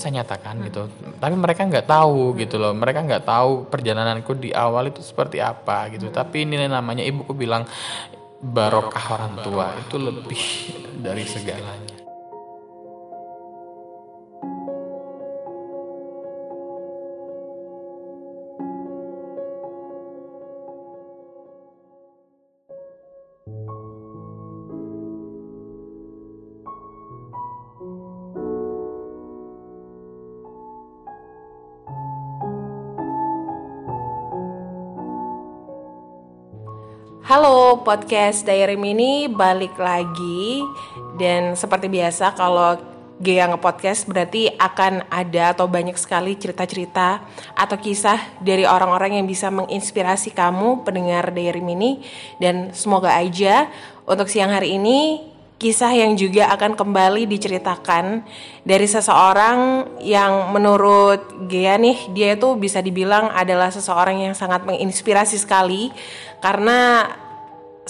Iya, ini kisah nyata kan gitu. Tapi mereka nggak tahu gitu loh. Mereka nggak tahu perjalananku di awal itu seperti apa gitu. Tapi ini namanya ibuku bilang barokah orang tua itu lebih dari segalanya. Halo podcast Diary Mini balik lagi. Dan seperti biasa kalau Gea nge-podcast berarti akan ada atau banyak sekali cerita-cerita atau kisah dari orang-orang yang bisa menginspirasi kamu pendengar Diary Mini. Dan semoga aja untuk siang hari ini kisah yang juga akan kembali diceritakan dari seseorang yang menurut Gea nih dia itu bisa dibilang adalah seseorang yang sangat menginspirasi sekali karena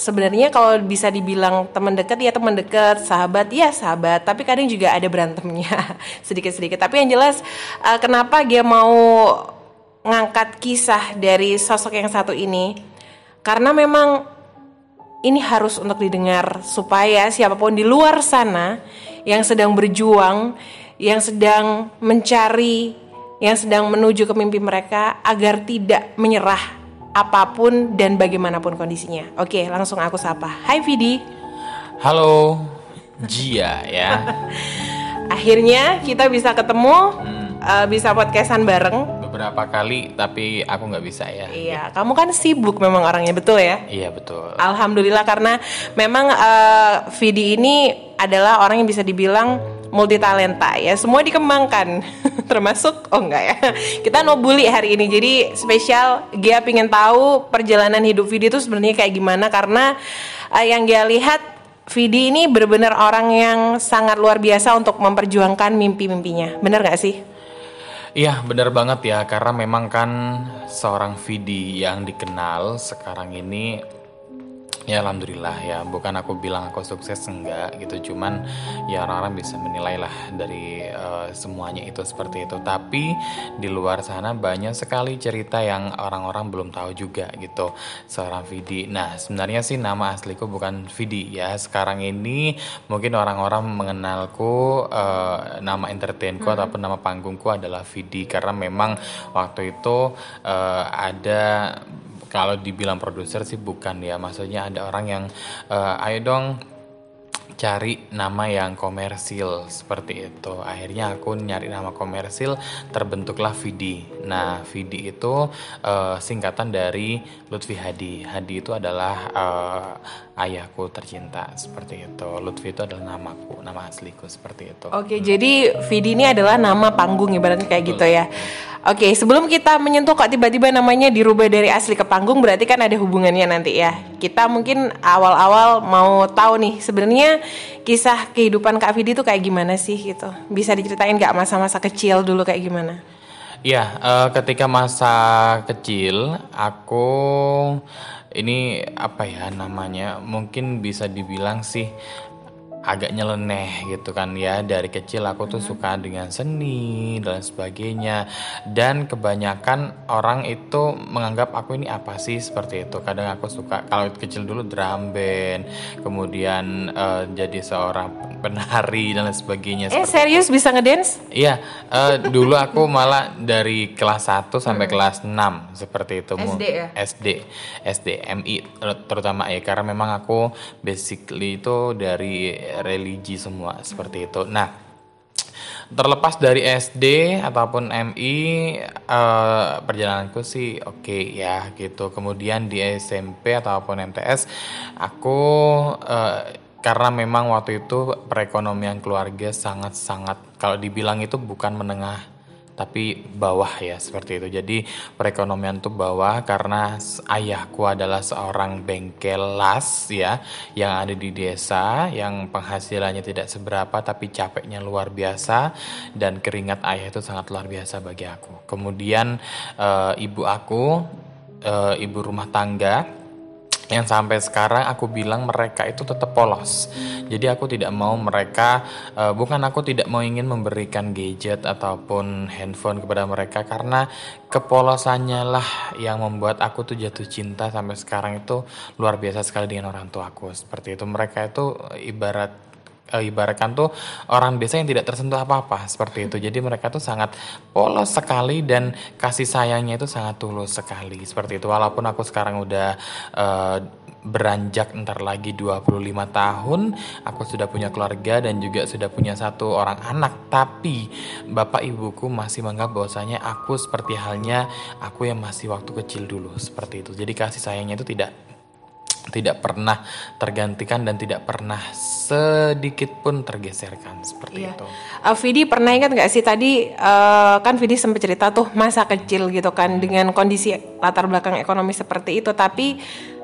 sebenarnya kalau bisa dibilang teman dekat ya teman dekat, sahabat ya sahabat, tapi kadang juga ada berantemnya sedikit-sedikit. Tapi yang jelas uh, kenapa dia mau ngangkat kisah dari sosok yang satu ini? Karena memang ini harus untuk didengar supaya siapa pun di luar sana yang sedang berjuang, yang sedang mencari, yang sedang menuju ke mimpi mereka agar tidak menyerah apa pun dan bagaimanapun kondisinya. Oke, langsung aku sapa. Hai Vidi. Halo Jia ya. Akhirnya kita bisa ketemu, uh, bisa podcastan bareng. Beberapa kali tapi aku nggak bisa ya. Iya, kamu kan sibuk memang orangnya betul ya. Iya betul. Alhamdulillah karena memang uh, Vidi ini adalah orang yang bisa dibilang multi talenta ya semua dikembangkan termasuk oh enggak ya kita no bully hari ini jadi spesial Gia pingin tahu perjalanan hidup Vidi itu sebenarnya kayak gimana karena uh, yang Gia lihat Vidi ini benar-benar orang yang sangat luar biasa untuk memperjuangkan mimpi-mimpinya bener gak sih? Iya bener banget ya karena memang kan seorang Vidi yang dikenal sekarang ini ya alhamdulillah ya. Bukan aku bilang aku sukses enggak gitu. Cuman ya orang-orang bisa menilai lah dari eh, semuanya itu seperti itu. Tapi di luar sana banyak sekali cerita yang orang-orang belum tahu juga gitu. Seorang Vidi. Nah sebenarnya sih nama asliku bukan Vidi ya. Sekarang ini mungkin orang-orang mengenalku eh, nama entertainku ataupun nama panggungku adalah Vidi. Karena memang waktu itu eh, ada kalau dibilang produser sih bukan ya. Maksudnya ada orang yang eh, ayo dong cari nama yang komersil. Seperti itu. Akhirnya aku nyari nama komersil terbentuklah Vidi. Nah Vidi itu eh, singkatan dari Lutfi Hadi. Hadi itu adalah eh, ayahku tercinta seperti itu Lutfi itu adalah namaku nama asliku seperti itu Oke, jadi Vidi ini adalah nama panggung ibaratnya kayak gitu ya. Oke, sebelum kita menyentuh kok tiba-tiba namanya dirubah dari asli ke panggung, berarti kan ada hubungannya nanti ya. Kita mungkin awal-awal mau tahu nih sebenarnya kisah kehidupan Kak Vidi itu kayak gimana sih gitu. Bisa diceritain nggak masa-masa kecil dulu kayak gimana? Ya, eh, ketika masa kecil aku ini apa ya namanya? Mungkin bisa dibilang sih agak nyeleneh gitu kan ya. Dari kecil aku tuh suka dengan seni dan sebagainya. Dan kebanyakan orang itu menganggap aku ini apa sih seperti itu. Kadang aku suka kalau kecil dulu drum band kemudian eh, jadi seorang penari dan lain sebagainya Eh serius bisa ngedance? Iya, eh, dulu aku malah dari kelas 1 sampai kelas 6 seperti itu. SD ya? SD, SD, MI ter- terutama ya. Karena memang aku basically itu dari religi semua seperti itu. Nah, terlepas dari SD ataupun MI eh, perjalananku sih oke ya gitu. Kemudian di SMP ataupun MTS aku eh, karena memang waktu itu perekonomian keluarga sangat-sangat kalau dibilang itu bukan menengah tapi bawah ya seperti itu. Jadi perekonomian tuh bawah karena ayahku adalah seorang bengkel las ya yang ada di desa yang penghasilannya tidak seberapa tapi capeknya luar biasa dan keringat ayah itu sangat luar biasa bagi aku. Kemudian eh, ibu aku eh, ibu rumah tangga yang sampai sekarang aku bilang mereka itu tetap polos. Jadi aku tidak mau mereka eh, bukan aku tidak mau ingin memberikan gadget ataupun handphone kepada mereka karena kepolosannya lah yang membuat aku tuh jatuh cinta sampai sekarang itu luar biasa sekali dengan orang tuaku. Seperti itu mereka itu ibarat eh, ibaratkan tuh orang desa yang tidak tersentuh apa-apa seperti itu. Jadi mereka tuh sangat polos sekali dan kasih sayangnya itu sangat tulus sekali seperti itu. Walaupun aku sekarang udah eh, beranjak ntar lagi 25 tahun, aku sudah punya keluarga dan juga sudah punya satu orang anak, tapi bapak ibuku masih menganggap bahwasanya aku seperti halnya aku yang masih waktu kecil dulu seperti itu. Jadi kasih sayangnya itu tidak tidak pernah tergantikan dan tidak pernah sedikit pun tergeserkan seperti Iya. itu. Uh, Vidi pernah ingat nggak sih tadi uh, kan Vidi sempat cerita tuh masa kecil gitu kan dengan kondisi latar belakang ekonomi seperti itu tapi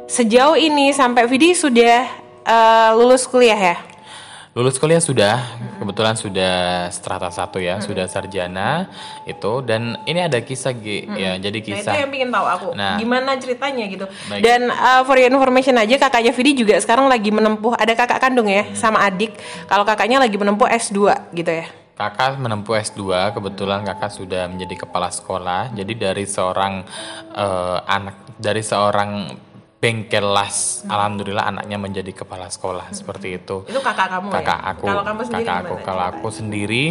sejauh ini sampai Vidi sudah uh, lulus kuliah ya Lulus kuliah sudah, kebetulan sudah strata satu ya, sudah sarjana itu dan ini ada kisah G ya, jadi Nah itu kisah. yang pengen tahu aku Nah. gimana ceritanya gitu. Baik. Dan uh, for your information aja kakaknya Vidi juga sekarang lagi menempuh ada kakak kandung ya sama adik. Kalau kakaknya lagi menempuh S2 gitu ya. Kakak menempuh S2, kebetulan kakak sudah menjadi kepala sekolah. Jadi dari seorang eh, anak dari seorang bengkel las, alhamdulillah anaknya menjadi kepala sekolah seperti itu. Itu kakak kamu kakak ya. aku. Kalau kamu sendiri kakak aku. Kalau aku sendiri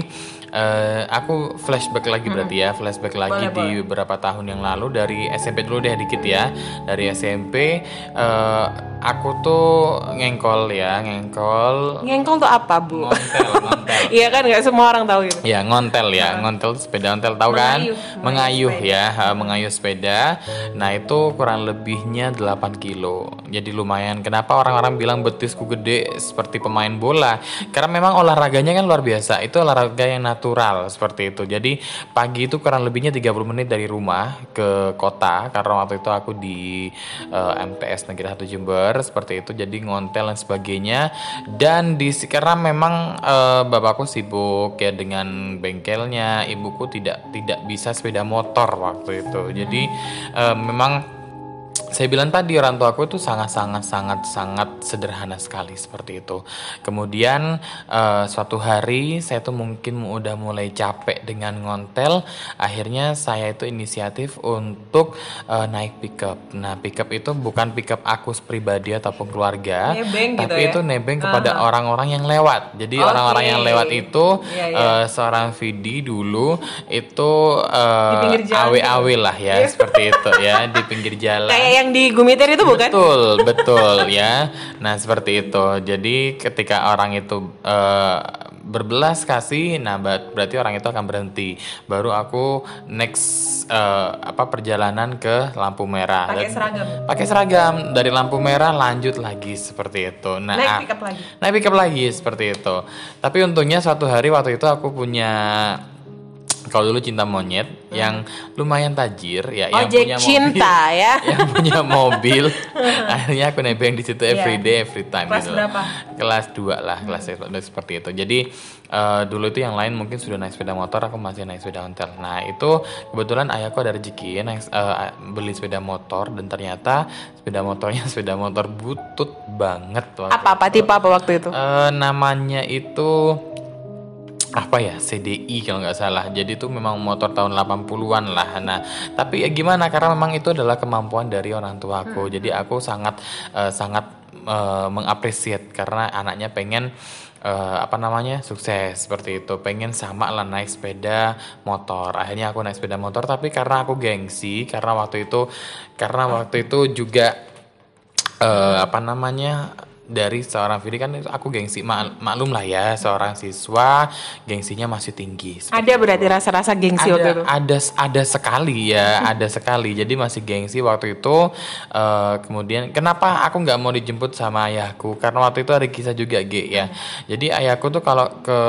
eh, aku flashback lagi berarti ya flashback lagi Boleh, di beberapa tahun yang lalu. Dari SMP dulu deh dikit ya. Dari SMP eh, aku tuh ngengkol ya ngengkol Ngengkol tuh apa bu? ngontel ngontel Iya kan nggak semua orang tahu gitu. Ya ngontel ya, ngontel tuh sepeda ontel tahu kan? Mengayuh, Mengayuh, mengayuh ya, ha, mengayuh sepeda. Nah itu kurang lebihnya 8 kilo. Jadi lumayan. Kenapa orang-orang bilang betisku gede seperti pemain bola? Karena memang olahraganya kan luar biasa. Itu olahraga yang natural seperti itu. Jadi pagi itu kurang lebihnya 30 menit dari rumah ke kota. Karena waktu itu aku di eh, MTS Negeri 1 Jember seperti itu. Jadi ngontel dan sebagainya. Dan di karena memang eh, bapakku sibuk ya dengan bengkelnya, ibuku tidak tidak bisa sepeda motor waktu itu. Jadi eh, memang saya bilang tadi orang tua aku itu sangat sangat sangat sangat sederhana sekali seperti itu. Kemudian eh, suatu hari saya tuh mungkin udah mulai capek dengan ngontel, akhirnya saya itu inisiatif untuk eh, naik pickup. Nah pickup itu bukan pickup aku pribadi ataupun keluarga, Nebeng gitu tapi ya? itu nebeng kepada orang-orang yang lewat. Jadi orang-orang yang lewat itu Iya, iya. eh, seorang Vidi dulu itu eh, jalan awe-awe lah ya seperti itu ya di pinggir jalan. Kayak yang di Gumitir itu bukan? Betul, betul ya. Nah, seperti itu. Jadi ketika orang itu eh, berbelas kasih, nah berarti orang itu akan berhenti. Baru aku next eh, apa perjalanan ke lampu merah. Pakai seragam. Pakai seragam dari lampu merah lanjut lagi seperti itu. Nah, Naik pickup lagi. naik pickup lagi seperti itu. Tapi untungnya suatu hari waktu itu aku punya kalau dulu cinta monyet yang lumayan tajir ya yang Ojek punya mobil cinta ya. yang punya mobil akhirnya aku nebeng di situ every Iya. day every time Kelas gitu berapa? kelas 2 lah kelas seperti itu jadi eh, dulu itu yang lain mungkin sudah naik sepeda motor aku masih naik sepeda ontel nah itu kebetulan ayahku ada rezeki naik eh, beli sepeda motor dan ternyata sepeda motornya sepeda motor butut banget waktu Apa apa tipe apa waktu itu? Eh, namanya itu apa ya? CDI kalau nggak salah. Jadi itu memang motor tahun 80-an lah. Nah tapi ya gimana? Karena memang itu adalah kemampuan dari orang tuaku. Jadi aku sangat eh, sangat eh, mengapresiat karena anaknya pengen eh, apa namanya? Sukses seperti itu. Pengen sama lah naik sepeda motor. Akhirnya aku naik sepeda motor tapi karena aku gengsi karena waktu itu karena waktu itu juga eh apa namanya dari seorang Vidi kan aku gengsi mak- maklum lah ya seorang siswa gengsinya masih tinggi Ada berarti rasa-rasa gengsi waktu itu. ada ada ada sekali ya ada sekali. Jadi masih gengsi waktu itu eh, kemudian kenapa aku nggak mau dijemput sama ayahku? Karena waktu itu ada kisah juga G ya. Jadi ayahku tuh kalau ke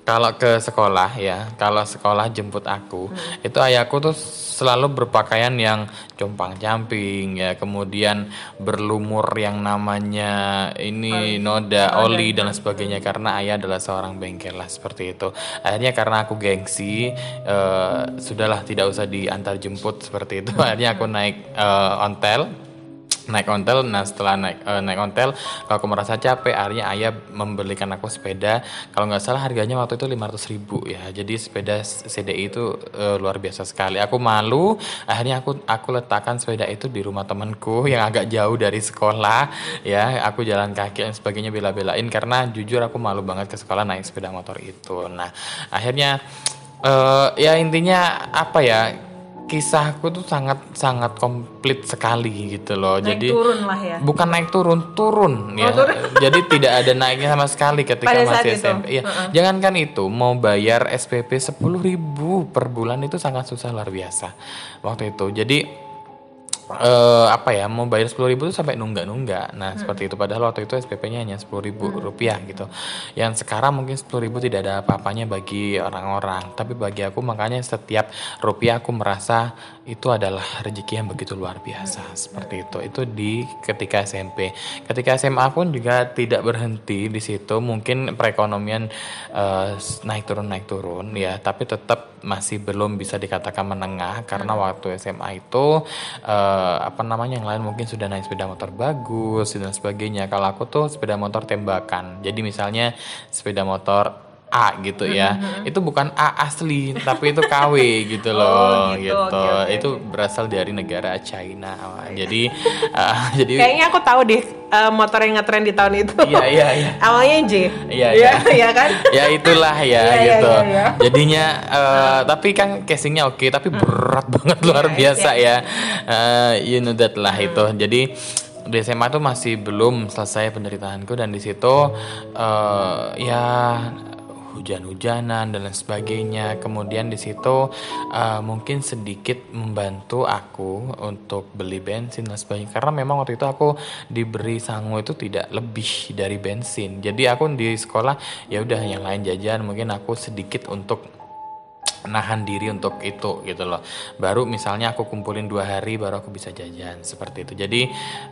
kalau ke sekolah ya kalau sekolah jemput aku itu ayahku tuh selalu berpakaian yang compang camping ya. Kemudian berlumur yang namanya ini noda oli dan sebagainya karena ayah adalah seorang bengkel lah seperti itu. Akhirnya karena aku gengsi eh, sudahlah tidak usah diantar jemput seperti itu. Akhirnya aku naik eh, ontel naik ontel nah setelah naik eh, naik ontel kalau aku merasa capek akhirnya ayah membelikan aku sepeda. Kalau nggak salah harganya waktu itu 500.000 ribu ya. Jadi sepeda CDI itu eh, luar biasa sekali. Aku malu akhirnya aku aku letakkan sepeda itu di rumah temanku yang agak jauh dari sekolah ya. Aku jalan kaki dan sebagainya bela-belain karena jujur aku malu banget ke sekolah naik sepeda motor itu. Nah akhirnya eh, ya intinya apa ya kisahku tuh sangat sangat komplit sekali gitu loh. Naik Jadi turun lah ya. bukan naik turun, turun ya. Jadi tidak ada naiknya sama sekali ketika Pada masih? SMP. Iya. Jangankan itu mau bayar SPP 10.000 per bulan itu sangat susah luar biasa waktu itu. Jadi eh apa ya mau bayar sepuluh ribu tuh sampai nunggak-nunggak. Nah seperti itu. Padahal waktu itu SPP-nya hanya sepuluh ribu rupiah gitu. Yang sekarang mungkin sepuluh ribu tidak ada apa-apanya bagi orang-orang. Tapi bagi aku makanya setiap rupiah aku merasa itu adalah rezeki yang begitu luar biasa. Seperti itu. Itu di ketika SMP ketika SMA pun juga tidak berhenti di situ. Mungkin perekonomian eh, naik turun naik turun ya. Tapi tetap masih belum bisa dikatakan menengah karena waktu SMA itu eh, apa namanya yang lain mungkin sudah naik sepeda motor bagus dan sebagainya. Kalau aku tuh sepeda motor tembakan. Jadi misalnya sepeda motor A gitu ya itu bukan A asli tapi itu KW gitu loh gitu, gitu, oke, oke, itu berasal dari negara China jadi eh, jadi Kayaknya aku tahu deh eh, motor yang ngetren di tahun itu. iya iya iya Awalnya J. Iya, iya. iya. Iya kan? ya itulah ya Iya, iya, gitu. iya, iya. Jadinya eh, tapi kan casingnya oke tapi berat banget luar Iya, biasa ya. Eh, you know that lah Hmm. itu. Jadi di SMA tuh masih belum selesai penderitaanku dan di situ eh, ya hujan-hujanan dan lain sebagainya. Kemudian di situ eh, mungkin sedikit membantu aku untuk beli bensin dan sebagainya. Karena memang waktu itu aku diberi sangu itu tidak lebih dari bensin. Jadi aku di sekolah ya udah yang lain jajan, mungkin aku sedikit untuk nahan diri untuk itu gitu loh. Baru misalnya aku kumpulin dua hari baru aku bisa jajan seperti itu. Jadi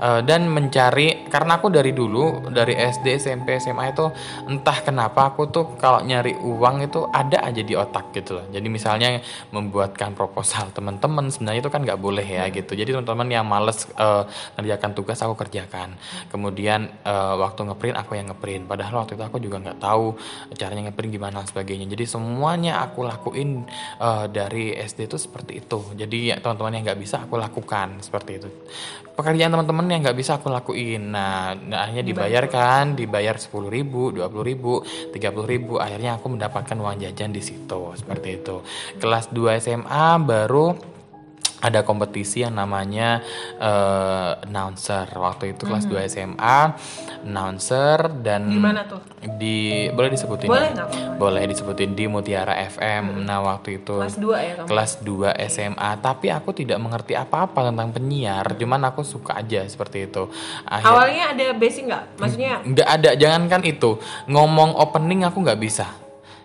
eh, dan mencari karena aku dari dulu dari SD SMP SMA itu entah kenapa aku tuh kalau nyari uang itu ada aja di otak gitu loh. Jadi misalnya membuatkan proposal teman-teman sebenarnya itu kan nggak boleh ya gitu. Jadi teman-teman yang males eh, ngerjakan tugas aku kerjakan. Kemudian eh, waktu ngeprint aku yang ngeprint. Padahal waktu itu aku juga nggak tahu caranya ngeprint gimana sebagainya. Jadi semuanya aku lakuin eh, dari SD itu seperti itu. Jadi ya, teman-teman yang nggak bisa aku lakukan seperti itu. Pekerjaan teman-teman yang nggak bisa aku lakuin. Nah, nah, akhirnya dibayarkan dibayar sepuluh ribu dua puluh ribu tiga ribu. Akhirnya aku mendapatkan uang jajan di situ seperti itu. Kelas 2 SMA baru ada kompetisi yang namanya eh, announcer. Waktu itu kelas 2 SMA announcer dan Di mana tuh? di boleh disebutin Boleh, ya? boleh disebutin di Mutiara FM nah waktu itu Kelas 2 ya kamu? kelas 2 SMA tapi aku tidak mengerti apa-apa tentang penyiar. Cuman aku suka aja seperti itu. Akhir- Awalnya ada basic nggak? Maksudnya nggak ada. Jangankan itu. Ngomong opening aku nggak bisa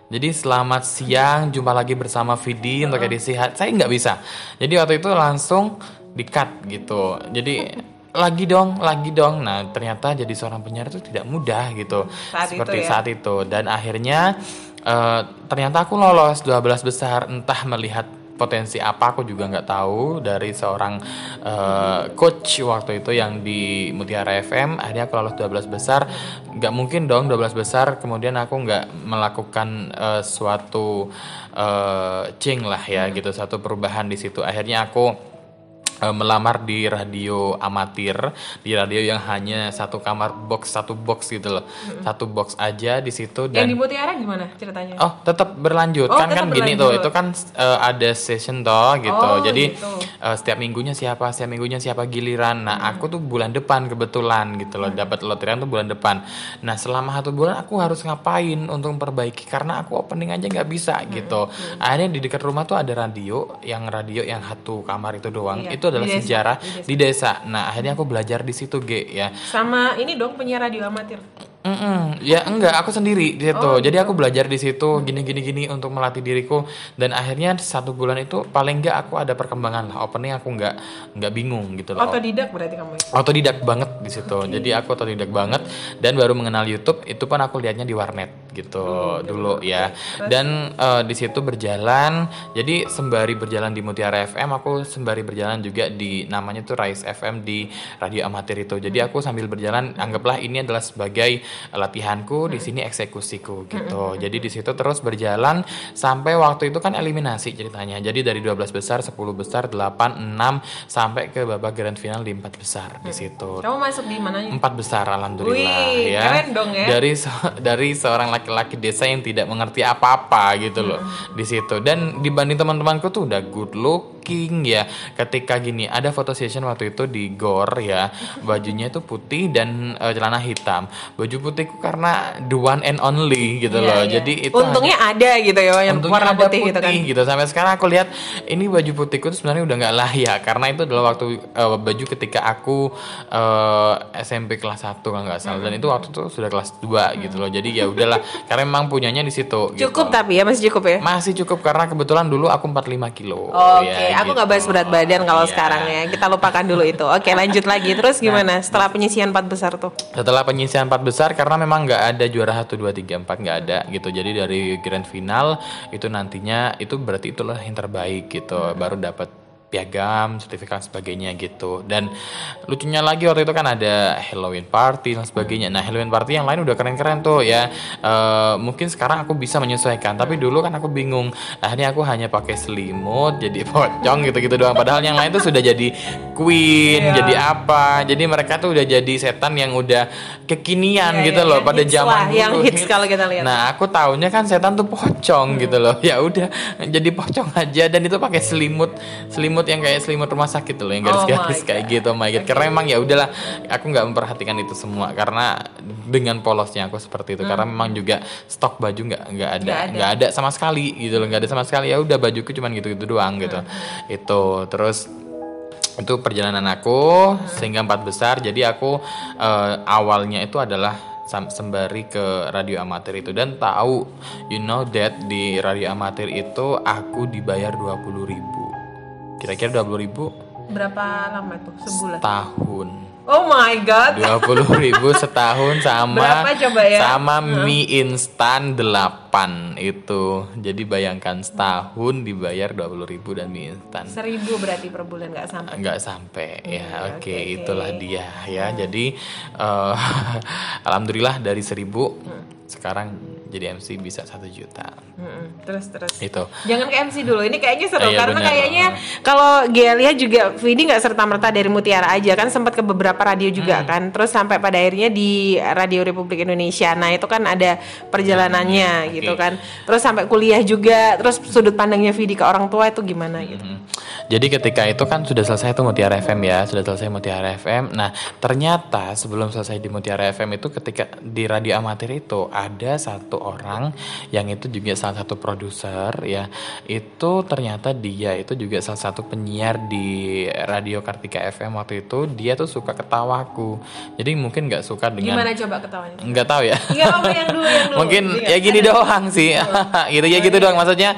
Jadi selamat siang, jumpa lagi bersama Vidi untuk edisi hat. Saya nggak bisa. Jadi waktu itu langsung di cut gitu. Jadi lagi dong, lagi dong. Nah ternyata jadi seorang penyiar itu tidak mudah gitu. Saat itu Seperti ya. saat itu. Dan akhirnya eh, ternyata aku lolos 12 besar. Entah melihat potensi apa aku juga nggak tahu dari seorang eh, coach waktu itu yang di Mutiara FM akhirnya aku lolos 12 besar. Nggak mungkin dong 12 besar kemudian aku nggak melakukan eh, suatu eh change lah ya gitu satu perubahan di situ. Akhirnya aku eh, melamar di radio amatir di radio yang hanya satu kamar box satu box gitu loh satu box aja di situ Yang dan di Mutiara gimana ceritanya? Oh, tetap berlanjut. Oh, kan tetap kan gini berlanjut. tuh, itu kan eh, ada session toh gitu. Oh, Jadi gitu. eh, setiap minggunya siapa, setiap minggunya siapa giliran. Nah, Hmm. aku tuh bulan depan kebetulan gitu loh, dapat loterian tuh bulan depan. Nah, selama satu bulan aku harus ngapain untuk memperbaiki karena aku opening aja nggak bisa Hmm, gitu. Akhirnya di dekat rumah tuh ada radio, yang radio yang satu kamar itu doang. Iya, Itu adalah di desa, sejarah di desa. di desa. Nah, akhirnya aku belajar di situ, G ya. Sama ini dong penyiar radio amatir. Mm-mm. Ya enggak, aku sendiri di situ. Oh, Jadi aku belajar di situ gini gini gini untuk melatih diriku dan akhirnya satu bulan itu paling enggak aku ada perkembangan lah. Opening aku enggak enggak bingung gitu loh. Otodidak berarti kamu ya? Otodidak banget di situ. Jadi aku otodidak banget dan baru mengenal YouTube itu pun aku lihatnya di warnet gitu dulu ya. Dan eh, di situ berjalan. Jadi sembari berjalan di Mutiara FM, aku sembari berjalan juga di namanya tuh Rise FM di radio amatir itu. Jadi aku sambil berjalan anggaplah ini adalah sebagai latihanku, di sini eksekusiku gitu. Jadi di situ terus berjalan sampai waktu itu kan eliminasi ceritanya. Jadi dari 12 besar, 10 besar, 8, 6 sampai ke babak grand final di 4 besar di situ. Kamu masuk di mananya? Empat besar alhamdulillah Wih, ya. keren dong ya. Dari se- dari seorang laki-laki desa yang tidak mengerti apa-apa gitu loh di situ. Dan dibanding teman-temanku tuh udah good looking ya. Ketika gini ada foto session waktu itu di GOR ya. Bajunya itu putih dan eh, celana hitam. Baju putihku karena the one and only gitu Iya, loh. iya. Jadi itu untungnya ada gitu ya yang warna ada putih, gitu kan. gitu sampai sekarang aku lihat ini baju putihku tuh sebenarnya udah nggak layak karena itu adalah waktu eh, baju ketika aku eh, SMP kelas 1 kalau nggak salah dan itu waktu itu sudah kelas 2 gitu loh jadi ya udahlah karena memang punyanya di situ gitu. Cukup tapi ya masih cukup ya. masih cukup karena kebetulan dulu aku 45 kilo Oke, ya, aku nggak bahas berat badan kalau Iya. sekarang ya. Kita lupakan dulu itu. Oke, lanjut lagi. Terus gimana setelah penyisian empat besar tuh? Setelah penyisian empat besar karena memang nggak ada juara 1 2 3 4 nggak ada gitu. Jadi dari grand final itu nantinya itu berarti itulah yang terbaik gitu. Baru dapat piagam, sertifikat sebagainya gitu. Dan lucunya lagi waktu itu kan ada Halloween party dan sebagainya. Nah, Halloween party yang lain udah keren-keren tuh ya. Eh, mungkin sekarang aku bisa menyesuaikan, tapi dulu kan aku bingung. Akhirnya aku hanya pakai selimut, jadi pocong gitu-gitu doang. Padahal yang lain tuh sudah jadi queen, Iya. jadi apa. Jadi mereka tuh udah jadi setan yang udah kekinian Iya, gitu iya, loh pada zaman lah, dulu. yang hits kalau kita lihat. Nah, aku taunya kan setan tuh pocong gitu loh. Ya udah, jadi pocong aja dan itu pakai selimut, selimut yang kayak selimut rumah sakit loh, yang Oh garis-garis my kayak gitu. Oh my God. Karena emang ya udahlah, aku nggak memperhatikan itu semua karena dengan polosnya aku seperti itu. Karena memang juga stok baju nggak nggak ada, Hmm. Nggak ada. ada sama sekali gitu loh, nggak ada sama sekali. Ya udah bajuku cuman gitu-gitu doang gitu. Hmm. Itu terus itu perjalanan aku sehingga empat besar jadi aku eh, awalnya itu adalah sembari ke radio amatir itu dan tahu you know that di radio amatir itu aku dibayar 20.000 ribu kira-kira 20.000 ribu Berapa lama tuh? Sebulan. tahun Oh my god. 20.000 ribu setahun sama Berapa coba ya? sama mie instan 8 itu jadi bayangkan setahun dibayar 20.000 ribu dan mie instan Seribu berarti per bulan nggak sampai. nggak sampai ya Hmm, oke oke, oke. itulah dia ya jadi eh, alhamdulillah dari seribu Hmm. sekarang jadi MC bisa satu juta Mm-mm. Terus terus. itu Jangan ke MC dulu. Ini kayaknya seru Iya, karena benar. kayaknya kalau Gia lihat juga Vidi nggak serta merta dari Mutiara aja kan sempat ke beberapa radio juga Hmm. kan. Terus sampai pada akhirnya di Radio Republik Indonesia. Nah itu kan ada perjalanannya Oke. gitu kan. Terus sampai kuliah juga. Terus sudut pandangnya Vidi ke orang tua itu gimana gitu. Hmm. Jadi ketika itu kan sudah selesai tuh Mutiara FM ya, sudah selesai Mutiara FM. Nah, ternyata sebelum selesai di Mutiara FM itu ketika di radio amatir itu ada satu orang yang itu juga salah satu produser ya itu ternyata dia itu juga salah satu penyiar di radio Kartika FM waktu itu dia tuh suka ketawaku. Jadi mungkin nggak suka dengan Gimana coba ketawanya? nggak tahu ya. Apa yang dulu yang dulu. mungkin Ingat. ya gini doang sih. Gitu ya gitu doang. Maksudnya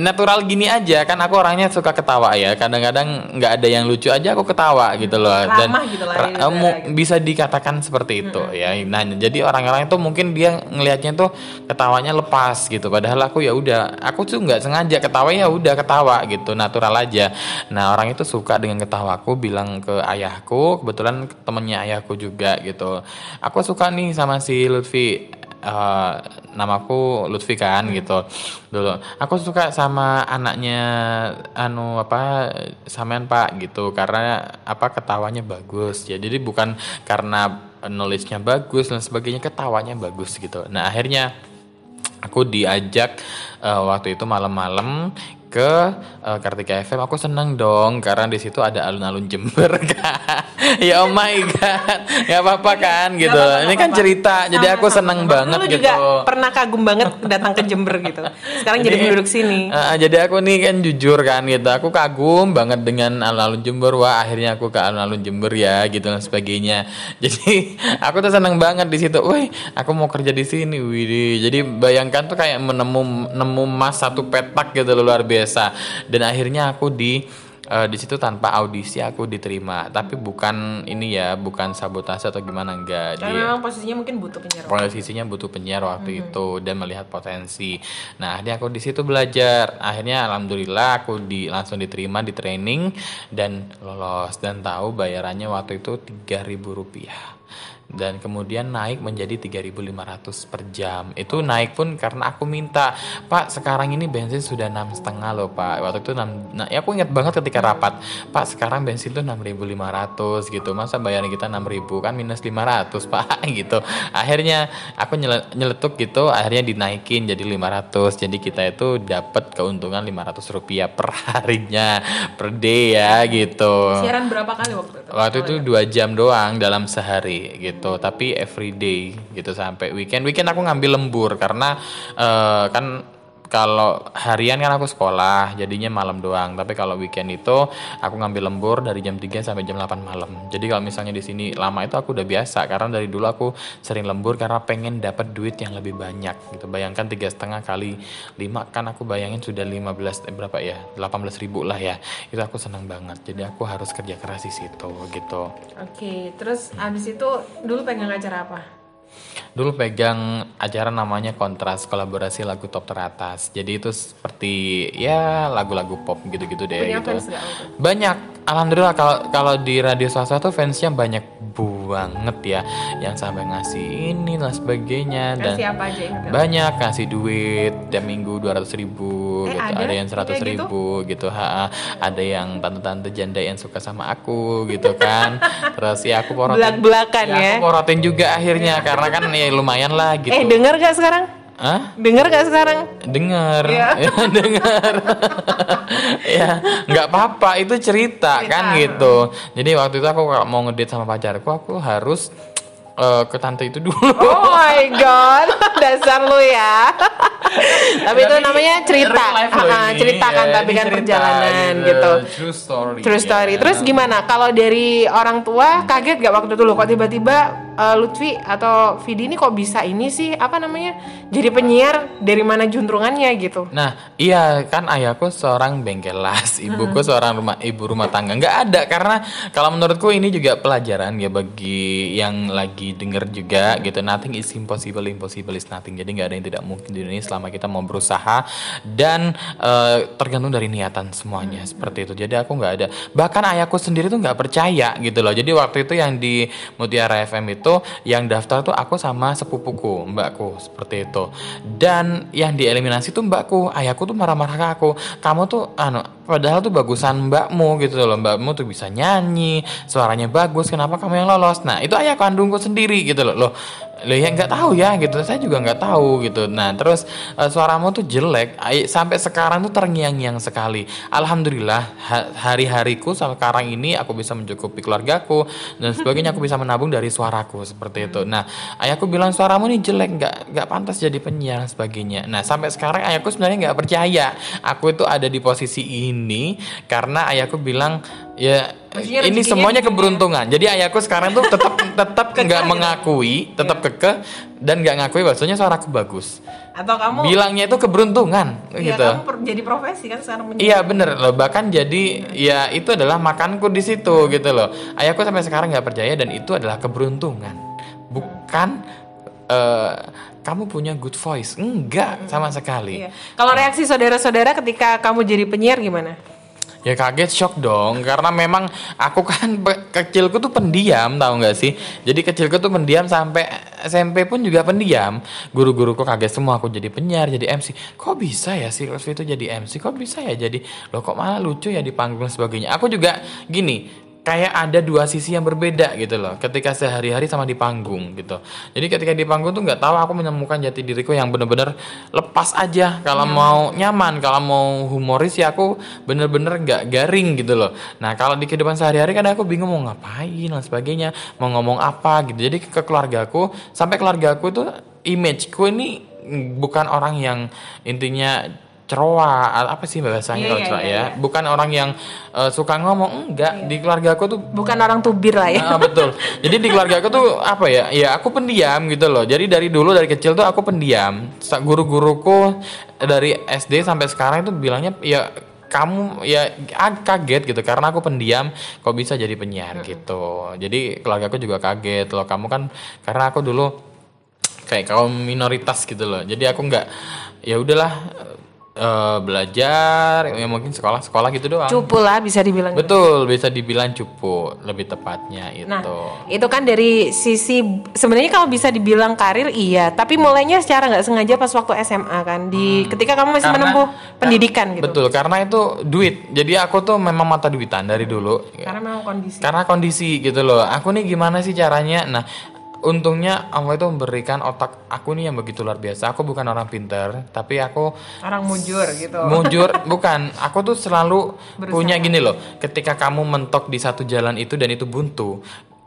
natural gini aja. Kan aku orangnya suka ketawa ya. Kadang-kadang nggak ada yang lucu aja aku ketawa gitu loh. Dan Ramah gitu lah ra- di eh, gitu. bisa dikatakan seperti itu ya. nah jadi orang-orang itu mungkin dia ngelihatnya tuh ketawanya lepas gitu. Padahal aku ya udah aku tuh nggak sengaja ketawa ya udah ketawa gitu natural aja. Nah orang itu suka dengan ketawaku bilang ke ayahku kebetulan temennya ayahku juga gitu. Aku suka nih sama si Lutfi eh, namaku Lutfi kan gitu. Dulu aku suka sama anaknya anu apa sampean Pak gitu karena apa ketawanya bagus. Ya jadi bukan karena knowledge-nya bagus dan sebagainya ketawanya bagus gitu. Nah akhirnya aku diajak eh, waktu itu malam-malam ke eh, Kartika FM aku seneng dong karena di situ ada alun-alun Jember kan. Ya oh my god. Nggak apa-apa kan gitu. apa-apa, ini nggak kan apa-apa. cerita jadi aku Sama-sama. seneng banget Dulu gitu. juga pernah kagum banget datang ke Jember gitu. Sekarang jadi, penduduk sini. Eh, jadi aku nih kan jujur kan gitu. Aku kagum banget dengan alun-alun Jember. Wah akhirnya aku ke alun-alun Jember ya gitu dan sebagainya. Jadi aku tuh seneng banget di situ. Wih aku mau kerja di sini wih jadi bayangkan tuh kayak menemu nemu emas satu petak gitu loh, luar biasa dan akhirnya aku di eh, di situ tanpa audisi aku diterima tapi bukan ini ya bukan sabotase atau gimana enggak Karena dia memang posisinya mungkin butuh penyiar. posisinya butuh penyiar waktu itu dan melihat potensi. Nah, akhirnya aku di situ belajar. Akhirnya alhamdulillah aku di langsung diterima di training dan lolos dan tahu bayarannya waktu itu 3.000 rupiah. Dan kemudian naik menjadi 3.500 per jam. Itu naik pun karena aku minta, Pak sekarang ini bensin sudah enam setengah loh Pak. Waktu itu 6, nah, ya aku ingat banget ketika rapat, Pak sekarang bensin tuh 6.500 gitu. Masa bayaran kita 6.000 kan minus 500 Pak gitu. Akhirnya aku nyele- nyeletuk gitu, akhirnya dinaikin jadi 500. Jadi kita itu dapat keuntungan 500 rupiah per harinya, per day ya gitu. Siaran berapa kali waktu itu? Waktu itu dua jam doang dalam sehari gitu, tapi everyday gitu sampai weekend. Weekend aku ngambil lembur karena eh, kan kalau harian kan aku sekolah, jadinya malam doang. Tapi kalau weekend itu aku ngambil lembur dari jam 3 sampai jam 8 malam. Jadi kalau misalnya di sini lama itu aku udah biasa karena dari dulu aku sering lembur karena pengen dapat duit yang lebih banyak gitu. Bayangkan tiga setengah kali 5 kan aku bayangin sudah 15 eh, berapa ya? 18 ribu lah ya. Itu aku senang banget. Jadi aku harus kerja keras di situ gitu. Oke, terus abis itu dulu pegang acara apa? Dulu pegang acara namanya Kontras kolaborasi lagu top teratas. Jadi itu seperti ya lagu-lagu pop gitu-gitu deh Punya gitu. fans gak? Banyak. Alhamdulillah kalau kalau di radio swasta tuh fansnya banyak banget ya yang sampai ngasih ini dan sebagainya dan Kasih apa aja banyak kasih duit tiap minggu 200 ribu Eh, gitu ada? ada yang 100 Kayak gitu? ribu gitu ha ada yang tante-tante janda yang suka sama aku gitu kan terus ya aku porotin Belak-belakan ya, ya. aku porotin juga akhirnya karena kan ya lumayan lah gitu Eh, denger gak sekarang? Hah? Denger gak sekarang? Dengar, Iya. ya, dengar, ya nggak apa-apa itu cerita, kan gitu. Jadi waktu itu aku kalau mau ngedate sama pacarku, aku harus eh, ke tante itu dulu. Oh my god, dasar lu ya. tapi itu namanya cerita, ini, cerita kan, ya, tapi kan cerita perjalanan gitu. True story. True story. ya. Terus gimana? Kalau dari orang tua kaget gak waktu itu lo kok tiba-tiba eh, Lutfi atau Vidi ini kok bisa ini sih apa namanya? Jadi penyiar dari mana juntrungannya gitu? Nah, iya kan ayahku seorang bengkelas, ibuku Hmm. seorang rumah ibu rumah tangga. Nggak ada karena kalau menurutku ini juga pelajaran ya bagi yang lagi denger juga gitu. Nothing is impossible, impossible is nothing. Jadi nggak ada yang tidak mungkin di dunia selama kita mau berusaha dan eh, tergantung dari niatan semuanya seperti itu. Jadi aku nggak ada. Bahkan ayahku sendiri tuh nggak percaya gitu loh. Jadi waktu itu yang di Mutiara FM itu yang daftar tuh aku sama sepupuku, mbakku seperti itu. Dan yang dieliminasi tuh mbakku, ayahku tuh marah-marah ke aku. Kamu tuh anu padahal tuh bagusan mbakmu gitu loh. Mbakmu tuh bisa nyanyi, suaranya bagus. Kenapa kamu yang lolos? Nah, itu ayah kandungku sendiri gitu loh. Loh, Loh ya nggak tahu ya gitu. Saya juga nggak tahu gitu. Nah, terus eh, suaramu tuh jelek Ay- sampai sekarang tuh terngiang-ngiang sekali. Alhamdulillah ha- hari-hariku sekarang ini aku bisa mencukupi keluargaku dan sebagainya aku bisa menabung dari suaraku seperti itu. Nah, ayahku bilang suaramu ini jelek nggak nggak pantas jadi penyiar dan sebagainya. Nah, sampai sekarang ayahku sebenarnya nggak percaya aku itu ada di posisi ini karena ayahku bilang ya Maksudnya ini semuanya gitu ya? keberuntungan. Jadi ayahku sekarang tuh tetap tetap nggak mengakui, tetap kekeh dan nggak ngakui bahwasanya suaraku bagus. Atau kamu Bilangnya itu keberuntungan ya, gitu. kamu per- jadi profesi kan sekarang Iya bener loh bahkan jadi ya itu adalah makanku di situ gitu loh. Ayahku sampai sekarang nggak percaya dan itu adalah keberuntungan, bukan eh, kamu punya good voice. Enggak sama sekali. Iya. Kalau reaksi saudara-saudara ketika kamu jadi penyiar gimana? Ya kaget shock dong. Karena memang aku kan kecilku tuh pendiam tahu nggak sih? Jadi kecilku tuh pendiam sampai SMP pun juga pendiam. Guru-guruku kaget semua aku jadi penyiar jadi MC kok bisa ya si Rosvi itu jadi MC kok bisa ya jadi? Loh kok malah lucu ya di panggung sebagainya? Aku juga gini kayak ada dua sisi yang berbeda gitu loh. Ketika sehari-hari sama di panggung gitu. Jadi ketika di panggung tuh nggak tahu aku menemukan jati diriku yang bener-bener lepas aja. Kalau mau nyaman kalau mau humoris ya aku bener-bener nggak garing gitu loh. Nah kalau di kehidupan sehari-hari kan aku bingung mau ngapain dan sebagainya mau ngomong apa gitu. Jadi ke keluargaku sampai keluargaku tuh imageku ini bukan orang yang intinya ceroa apa sih bahasanya Iya, kalau iya, ceroa iya, ya iya. bukan orang yang eh, suka ngomong enggak di keluarga aku tuh Bukan orang tubir lah ya. Ah, betul. Jadi di keluarga aku tuh apa ya? Ya aku pendiam gitu loh. Jadi dari dulu dari kecil tuh aku pendiam. Guru-guruku dari SD sampai sekarang itu bilangnya ya kamu ya ag- kaget gitu karena aku pendiam kok bisa jadi penyiar gitu. Jadi keluarga aku juga kaget loh. Kamu kan karena aku dulu kayak kaum minoritas gitu loh. Jadi aku nggak ya udahlah eh, belajar ya mungkin sekolah-sekolah gitu doang. Cupu lah bisa dibilang. Betul, bisa dibilang cupu lebih tepatnya itu. Nah, itu kan dari sisi sebenarnya kalau bisa dibilang karir iya, tapi mulainya secara nggak sengaja pas waktu SMA kan, di ketika kamu masih Hmm. Karena- menempuh pendidikan gitu. Betul, karena itu duit. Jadi aku tuh memang mata duitan dari dulu. Karena memang kondisi. Karena kondisi gitu loh. Aku nih gimana sih caranya? Nah, untungnya Allah itu memberikan otak aku nih yang begitu luar biasa. Aku bukan orang pinter, tapi aku Orang mujur gitu. mujur bukan aku tuh selalu punya gini loh ketika kamu mentok di satu jalan itu dan itu buntu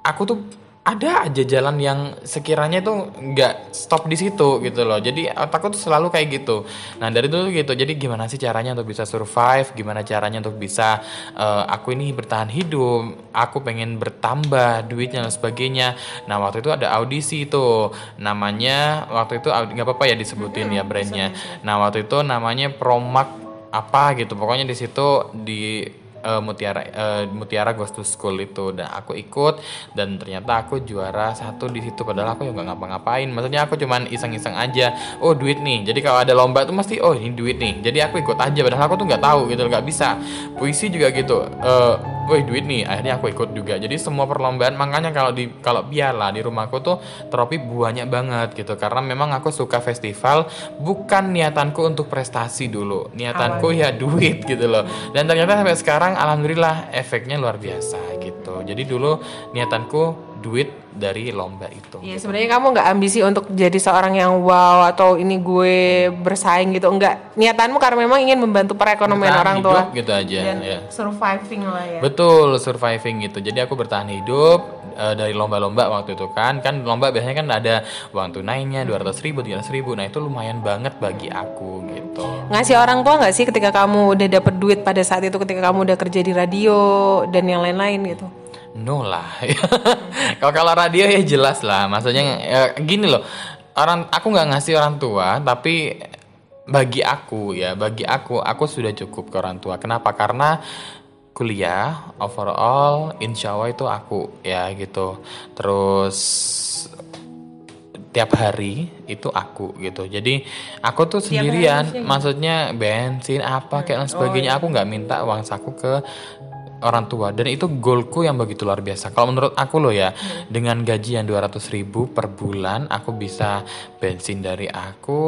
aku tuh ada aja jalan yang sekiranya itu nggak stop di situ gitu loh. Jadi otakku tuh selalu kayak gitu. Nah dari dulu gitu. Jadi gimana sih caranya untuk bisa survive? Gimana caranya untuk bisa eh, aku ini bertahan hidup? Aku pengen bertambah duitnya dan sebagainya. Nah waktu itu ada audisi itu namanya waktu itu nggak apa-apa ya disebutin ya brandnya. nah waktu itu namanya Promak apa gitu. Pokoknya di situ di eh, Mutiara eh, Mutiara Ghost to School itu. Dan aku ikut dan ternyata aku juara satu di situ. Padahal aku juga nggak ngapa-ngapain. Maksudnya aku cuman iseng-iseng aja. Oh duit nih. Jadi kalau ada lomba tuh mesti oh ini duit nih. Jadi aku ikut aja. Padahal aku tuh nggak tahu gitu nggak bisa. Puisi juga gitu. Eh woi duit nih. Akhirnya aku ikut juga. Jadi semua perlombaan makanya kalau di kalau piala di rumahku tuh trofi banyak banget gitu. Karena memang aku suka festival bukan niatanku untuk prestasi dulu. Niatanku ya duit gitu loh. Dan ternyata sampai sekarang alhamdulillah efeknya luar biasa gitu. Jadi dulu niatanku duit dari lomba itu Iya sebenarnya kamu nggak ambisi untuk jadi seorang yang wow atau ini gue bersaing gitu enggak niatanmu karena memang ingin membantu perekonomian Bertahan orang tua hidup gitu aja dan ya surviving lah ya. Betul, surviving gitu. Jadi aku bertahan hidup eh, dari lomba-lomba waktu itu kan. Kan lomba biasanya kan ada uang tunainya 200 ribu, 300 ribu. Nah itu lumayan banget bagi aku gitu. Ngasih orang tua nggak sih ketika kamu udah dapet duit pada saat itu ketika kamu udah kerja di radio dan yang lain-lain gitu? No lah. kalau kalau radio ya jelas lah. Maksudnya ya, gini loh. Orang aku nggak ngasih orang tua, tapi bagi aku ya, bagi aku aku sudah cukup ke orang tua. Kenapa? Karena kuliah overall insya Allah itu aku ya gitu. Terus tiap hari itu aku gitu. Jadi aku tuh sendirian, maksudnya bensin apa kayak dan sebagainya. Aku nggak minta uang saku ke orang tua dan itu goalku yang begitu luar biasa. Kalau menurut aku loh ya, dengan gaji yang 200 ribu per bulan, aku bisa bensin dari aku.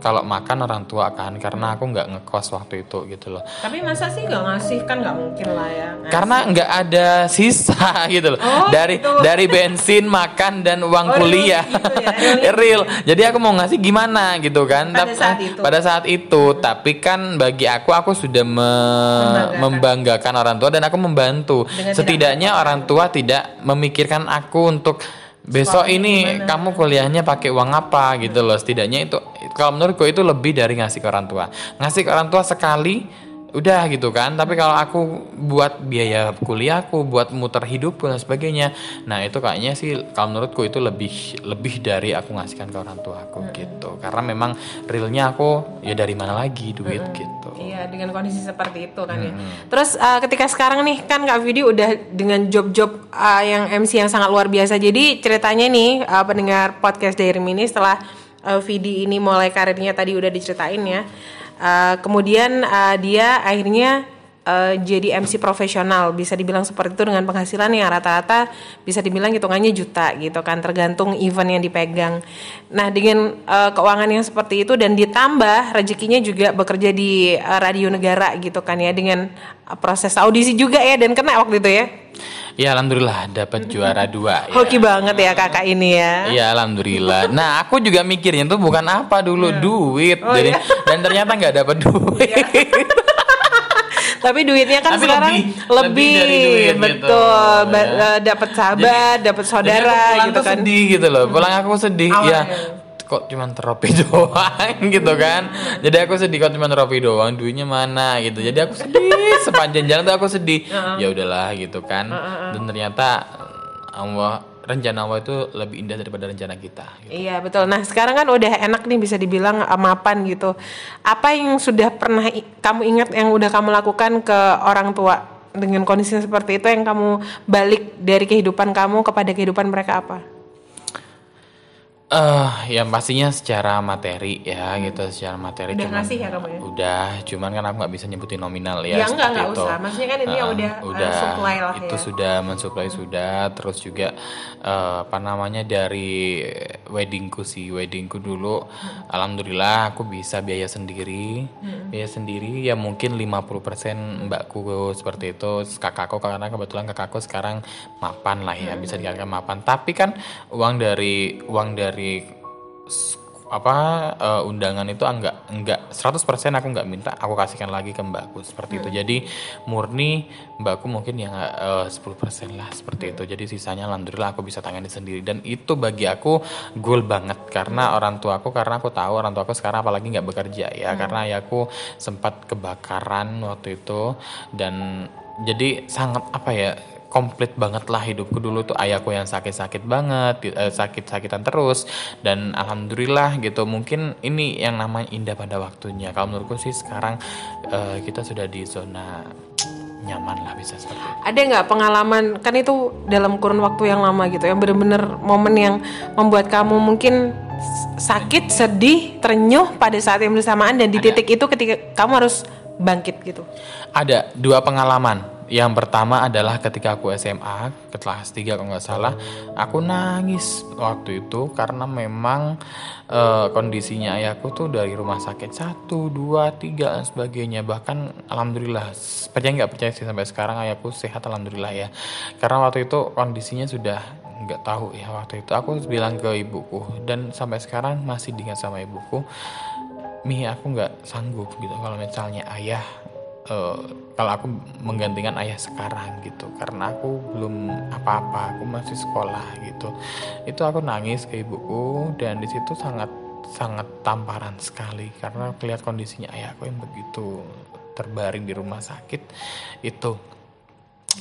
Kalau makan orang tua kan, karena aku nggak ngekos waktu itu gitu loh. Tapi masa sih nggak ngasih kan nggak mungkin lah ya. Ngasih. Karena nggak ada sisa gitu loh. Oh, dari gitu. dari bensin, makan dan uang Oh, kuliah. gitu ya, real. Real. Jadi aku mau ngasih gimana gitu kan. Pada saat itu. Pada saat itu, tapi kan bagi aku aku sudah me- Membanggakan. membanggakan orang tua dan aku membantu. Dengan tidak Setidaknya orang tua tidak memikirkan aku untuk besok ini gimana? kamu kuliahnya pakai uang apa gitu loh. Setidaknya itu kalau menurutku itu lebih dari ngasih ke orang tua. Ngasih ke orang tua sekali udah gitu kan tapi kalau aku buat biaya kuliahku buat muter hidupku dan sebagainya nah itu kayaknya sih kalau menurutku itu lebih lebih dari aku ngasihkan ke orang tua aku gitu karena memang realnya aku ya dari mana lagi duit gitu Iya dengan kondisi seperti itu kan ya. Terus uh, ketika sekarang nih kan Kak Vidi udah dengan job-job uh, yang MC yang sangat luar biasa. Jadi ceritanya nih uh, pendengar podcast dari Mini setelah uh, Vidi ini mulai karirnya tadi udah diceritain ya. Uh, kemudian uh, dia akhirnya uh, jadi MC profesional bisa dibilang seperti itu dengan penghasilan yang rata-rata bisa dibilang hitungannya juta gitu kan tergantung event yang dipegang. Nah dengan uh, keuangan yang seperti itu dan ditambah rezekinya juga bekerja di uh, radio negara gitu kan ya dengan proses audisi juga ya dan kena waktu itu ya. Ya alhamdulillah dapat juara dua ya. Hoki banget ya kakak ini ya. Iya alhamdulillah. Nah aku juga mikirnya tuh bukan apa dulu duit, Oh, Jadi- iya. dan ternyata nggak dapat duit. Tapi duitnya kan Tapi sekarang lebih- lebih, lebih duit gitu, betul, Ba- ya. dapat sahabat, dapat Jadi saudara aku pulang gitu kan. sedih gitu loh. Pulang aku sedih. Awalnya. Ya kok cuman teropi doang gitu kan. Jadi aku sedih kok cuman teropi doang, duitnya mana gitu. Jadi aku sedih sepanjang jalan tuh aku sedih. Ya udahlah gitu kan. Dan ternyata Allah rencana Allah itu lebih indah daripada rencana kita. gitu. Iya betul. Nah sekarang kan udah enak nih bisa dibilang uh, mapan gitu. Apa yang sudah pernah i- kamu ingat yang udah kamu lakukan ke orang tua dengan kondisi seperti itu yang kamu balik dari kehidupan kamu kepada kehidupan mereka apa? Eh, yang pastinya secara materi ya gitu, secara materi Udah cuman- ngasih ya kamu ya? Udah, cuman kan aku nggak bisa nyebutin nominal ya. Ya, enggak, seperti enggak itu. usah. Maksudnya kan ini Heeh, udah, uh, supply lah Itu ya. sudah mensuplai sudah, terus juga eh, apa namanya dari weddingku sih, weddingku dulu, alhamdulillah aku bisa biaya sendiri, Hmm. biaya sendiri ya mungkin 50% mbakku seperti itu, kakakku karena kebetulan kakakku sekarang mapan lah ya, bisa dikatakan mapan. Tapi kan uang dari uang dari s- apa eh, undangan itu enggak enggak 100% aku nggak minta aku kasihkan lagi ke mbakku seperti itu. Jadi murni mbakku mungkin yang eh, 10% lah seperti itu. Jadi sisanya alhamdulillah aku bisa tangani sendiri. Dan itu bagi aku goal banget karena orang tuaku karena aku tahu orang tuaku sekarang apalagi nggak bekerja ya. Karena ayahku sempat kebakaran waktu itu. Dan jadi sangat apa ya komplit banget lah hidupku. Dulu tuh ayahku yang sakit-sakit banget eh, sakit-sakitan terus. Dan alhamdulillah gitu mungkin ini yang namanya indah pada waktunya. Kalau menurutku sih sekarang eh, kita sudah di zona nyaman lah bisa seperti itu. Ada nggak pengalaman kan itu dalam kurun waktu yang lama gitu yang bener-bener momen yang membuat kamu mungkin sakit, sedih, terenyuh pada saat yang bersamaan dan di titik itu ketika kamu harus bangkit gitu. Ada dua pengalaman. Yang pertama adalah ketika aku SMA, ke kelas 3 kalau nggak salah, aku nangis waktu itu karena memang eh, kondisinya ayahku tuh dari rumah sakit satu, dua, tiga dan sebagainya. Bahkan alhamdulillah, percaya nggak percaya sih sampai sekarang ayahku sehat alhamdulillah ya. Karena waktu itu kondisinya sudah nggak tahu ya waktu itu aku bilang ke ibuku dan sampai sekarang masih diingat sama ibuku Mi aku nggak sanggup gitu kalau misalnya ayah eh, kalau aku menggantikan ayah sekarang gitu karena aku belum apa-apa aku masih sekolah gitu. Itu aku nangis ke ibuku dan di situ sangat sangat tamparan sekali karena aku lihat kondisinya ayahku yang begitu terbaring di rumah sakit itu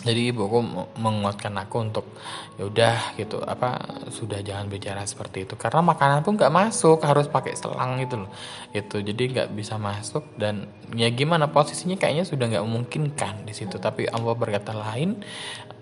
jadi ibuku menguatkan aku untuk ya udah gitu apa sudah jangan bicara seperti itu. Karena makanan pun nggak masuk harus pakai selang gitu loh itu jadi nggak bisa masuk dan ya gimana posisinya kayaknya sudah nggak memungkinkan di situ. Tapi Allah berkata lain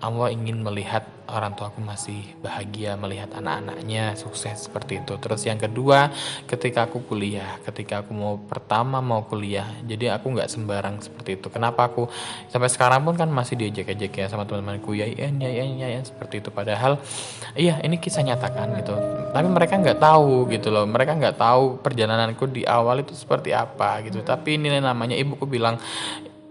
Allah ingin melihat orang tua aku masih bahagia melihat anak-anaknya sukses seperti itu. Terus yang kedua, ketika aku kuliah, ketika aku mau pertama mau kuliah, jadi aku nggak sembarang seperti itu. Kenapa aku sampai sekarang pun kan masih diajak-ajak ya sama teman-temanku ya ya ya ya, ya, ya seperti itu. Padahal iya ini kisah nyata kan gitu. Tapi mereka nggak tahu gitu loh. Mereka nggak tahu perjalananku di awal itu seperti apa gitu. Tapi ini namanya ibuku bilang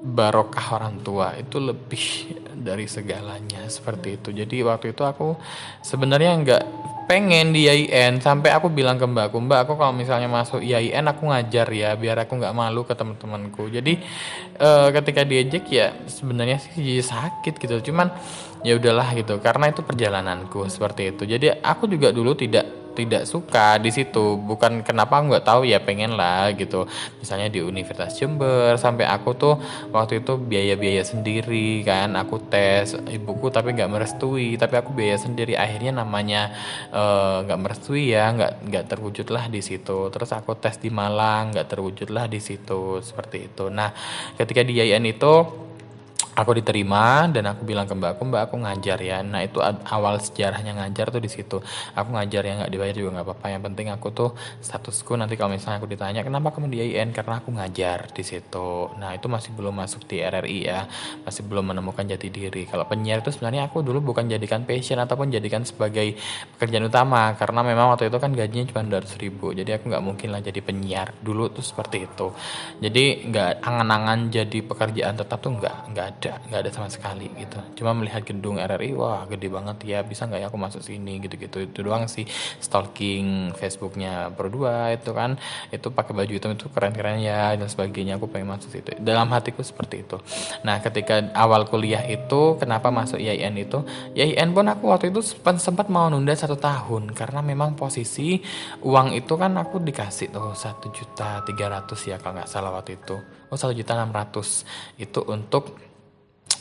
barokah orang tua itu lebih dari segalanya seperti itu. Jadi waktu itu aku sebenarnya nggak pengen di IAIN sampai aku bilang ke mbakku mbak aku kalau misalnya masuk IAIN aku ngajar ya biar aku nggak malu ke teman-temanku. Jadi e, ketika diajak ya sebenarnya sih sakit gitu. Cuman ya udahlah gitu karena itu perjalananku seperti itu. Jadi aku juga dulu tidak tidak suka di situ. Bukan kenapa nggak tahu ya pengen lah gitu. Misalnya di Universitas Jember sampai aku tuh waktu itu biaya-biaya sendiri kan. Aku tes ibuku tapi nggak merestui. Tapi aku biaya sendiri. Akhirnya namanya eh, nggak uh, merestui ya. Nggak nggak terwujud lah di situ. Terus aku tes di Malang nggak terwujud lah di situ. Seperti itu. Nah ketika di IAIN itu aku diterima dan aku bilang ke mbakku mbak aku ngajar ya. Nah itu awal sejarahnya ngajar tuh di situ. Aku ngajar yang nggak dibayar juga nggak apa-apa. Yang penting aku tuh statusku nanti kalau misalnya aku ditanya kenapa kamu di IAIN karena aku ngajar di situ. Nah itu masih belum masuk di RRI ya. Masih belum menemukan jati diri. Kalau penyiar itu sebenarnya aku dulu bukan jadikan passion ataupun jadikan sebagai pekerjaan utama. Karena memang waktu itu kan gajinya cuma 200 ribu. Jadi aku nggak mungkin lah jadi penyiar. Dulu tuh seperti itu. Jadi nggak angan-angan jadi pekerjaan tetap tuh nggak nggak nggak ada sama sekali gitu. Cuma melihat gedung RRI wah gede banget. Ya bisa nggak ya aku masuk sini? Gitu-gitu. Itu doang sih. Stalking Facebooknya 2 itu kan. Itu pakai baju hitam itu keren-keren ya dan sebagainya. Aku pengen masuk situ. Dalam hatiku seperti itu. Nah ketika awal kuliah itu kenapa masuk IAIN itu? IAIN pun aku waktu itu sempat, sempat mau nunda satu tahun. Karena memang posisi uang itu kan aku dikasih tuh satu juta tiga ratus ya kalau nggak salah waktu itu. Oh satu juta enam ratus. Itu untuk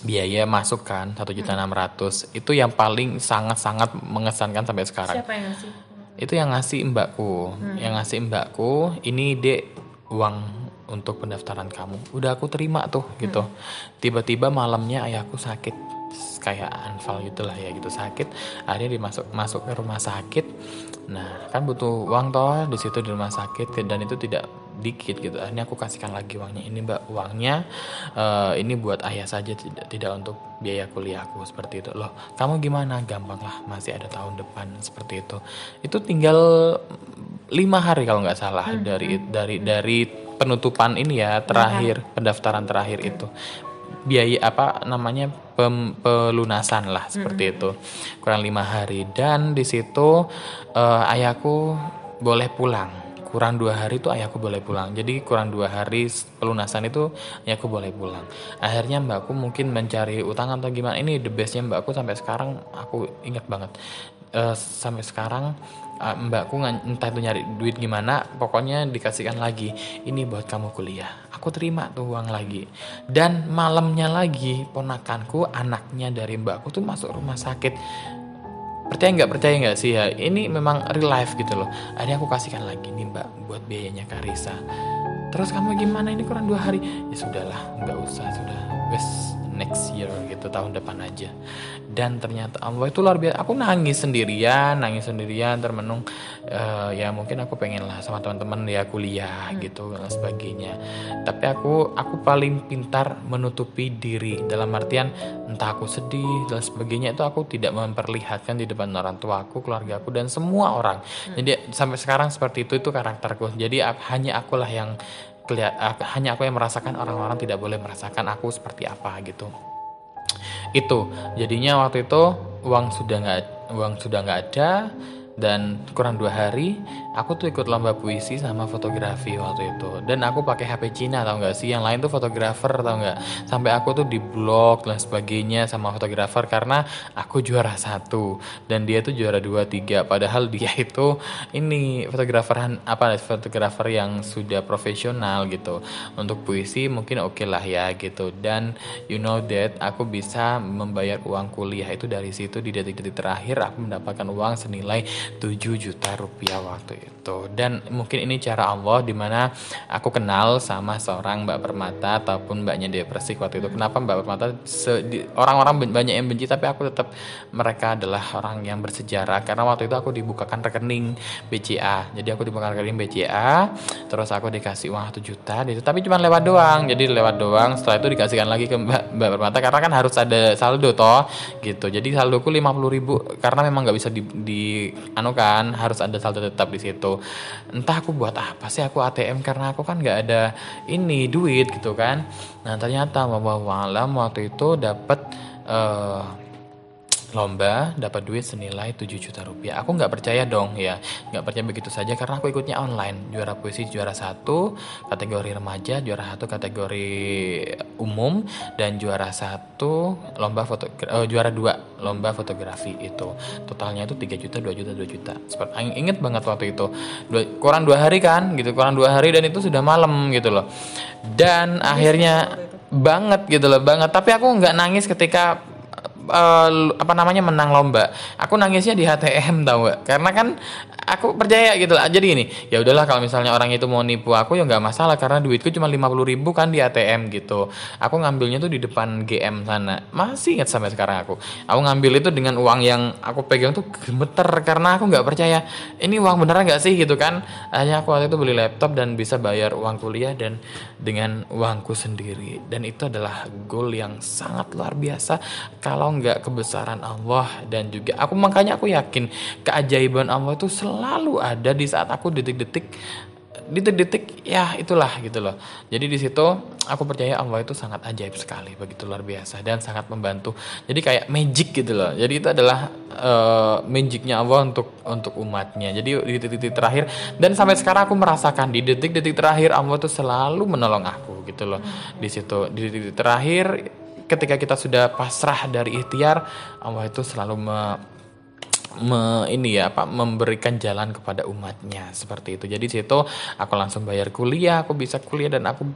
biaya masuk kan satu juta enam ratus. Itu yang paling sangat sangat mengesankan sampai sekarang. Siapa yang ngasih? Itu yang ngasih mbakku. Hmm. yang ngasih mbakku ini dek uang untuk pendaftaran kamu. Udah aku terima tuh gitu. Hmm. tiba-tiba malamnya ayahku sakit kayak anfal gitulah ya gitu. Sakit akhirnya dimasuk masuk ke rumah sakit nah kan butuh uang toh di situ di rumah sakit dan itu tidak dikit gitu. Akhirnya aku kasihkan lagi uangnya. Ini mbak uangnya uh, ini buat ayah saja tidak tidak untuk biaya kuliahku seperti itu. Loh kamu gimana? Gampang lah masih ada tahun depan seperti itu. Itu tinggal lima hari kalau nggak salah hmm. dari dari dari penutupan ini ya terakhir hmm. pendaftaran terakhir itu biaya apa namanya pem, pelunasan lah seperti hmm. itu. Kurang lima hari. Dan di situ uh, ayahku boleh pulang. Kurang dua hari itu ayahku boleh pulang. Jadi kurang dua hari pelunasan itu ayahku boleh pulang. Akhirnya mbakku mungkin mencari utang atau gimana. Ini the bestnya mbakku sampai sekarang aku ingat banget. Uh, sampai sekarang uh, mbakku entah itu nyari duit gimana pokoknya dikasihkan lagi. Ini buat kamu kuliah aku terima tuh uang lagi. Dan malamnya lagi ponakanku anaknya dari mbakku tuh masuk rumah sakit. Percaya nggak percaya nggak sih ya? Ini memang real life gitu loh. Akhirnya aku kasihkan lagi nih mbak buat biayanya Karisa terus kamu gimana? Ini kurang dua hari. Ya sudahlah nggak usah sudah. Wes next year gitu tahun depan aja. Dan ternyata Allah itu luar biasa. Aku nangis sendirian nangis sendirian termenung uh, ya mungkin aku pengen lah sama teman-teman ya kuliah hmm. gitu dan sebagainya. Tapi aku aku paling pintar menutupi diri. Dalam artian entah aku sedih dan sebagainya itu aku tidak memperlihatkan di depan orang tua aku keluarga aku dan semua orang. Hmm. jadi sampai sekarang seperti itu itu karakterku. Jadi hanya akulah yang hanya aku yang merasakan orang-orang tidak boleh merasakan aku seperti apa gitu. Itu jadinya waktu itu uang sudah nggak uang sudah nggak ada dan kurang dua hari aku tuh ikut lomba puisi sama fotografi waktu itu. Dan aku pakai HP Cina tau nggak sih? Yang lain tuh fotografer tau nggak? Sampai aku tuh di blog dan sebagainya sama fotografer karena aku juara satu. Dan dia tuh juara dua tiga. Padahal dia itu ini fotografer apa fotografer yang sudah profesional gitu. Untuk puisi mungkin oke okay lah ya gitu. Dan you know that aku bisa membayar uang kuliah itu dari situ. Di detik-detik terakhir aku mendapatkan uang senilai 7 juta rupiah waktu itu dan mungkin ini cara Allah di mana aku kenal sama seorang Mbak Permata ataupun Mbaknya depresi waktu itu. Kenapa Mbak Permata? Orang-orang banyak yang benci tapi aku tetap mereka adalah orang yang bersejarah. Karena waktu itu aku dibukakan rekening BCA jadi aku dibukakan rekening BCA terus aku dikasih uang 1 juta itu tapi cuma lewat doang. Jadi lewat doang setelah itu dikasihkan lagi ke Mbak, Mbak Permata. Karena kan harus ada saldo toh gitu. Jadi saldoku 50 ribu karena memang nggak bisa di, di anu kan harus ada saldo tetap di situ entah aku buat apa sih aku ATM karena aku kan nggak ada ini duit gitu kan. Nah ternyata bahwa alam waktu itu dapat uh, lomba dapat duit senilai 7 juta rupiah. Aku nggak percaya dong ya. Nggak percaya begitu saja karena aku ikutnya online. Juara puisi juara satu kategori remaja juara satu kategori umum dan juara satu lomba foto uh, juara dua lomba fotografi itu. Totalnya itu 3 juta 2 juta 2 juta. Seperti inget banget waktu itu. Dua, kurang dua hari kan gitu kurang dua hari dan itu sudah malam gitu loh. Dan akhirnya banget gitu loh banget. Tapi aku nggak nangis ketika uh, apa namanya menang lomba. Aku nangisnya di HTM tau gak karena kan aku percaya gitu lah. Jadi ini ya udahlah kalau misalnya orang itu mau nipu aku ya nggak masalah. Karena duitku cuma lima puluh ribu kan di ATM gitu. Aku ngambilnya tuh di depan GM sana. Masih ingat sampai sekarang aku. Aku ngambil itu dengan uang yang aku pegang tuh gemeter. Karena aku nggak percaya ini uang beneran nggak sih? gitu kan. Hanya aku waktu itu beli laptop dan bisa bayar uang kuliah dan dengan uangku sendiri. Dan itu adalah goal yang sangat luar biasa. Kalau nggak kebesaran Allah dan juga aku makanya aku yakin keajaiban Allah itu selalu ada di saat aku detik-detik detik-detik ya itulah gitu loh. Jadi di situ aku percaya Allah itu sangat ajaib sekali begitu luar biasa dan sangat membantu. Jadi kayak magic gitu loh. Jadi itu adalah uh, magicnya Allah untuk untuk umatnya. Jadi di detik-detik terakhir dan sampai sekarang aku merasakan di detik-detik terakhir Allah itu selalu menolong aku gitu loh. Di situ di detik-detik terakhir ketika kita sudah pasrah dari ikhtiar Allah itu selalu me, me, ini ya apa memberikan jalan kepada umatnya seperti itu. Jadi situ aku langsung bayar kuliah aku bisa kuliah dan aku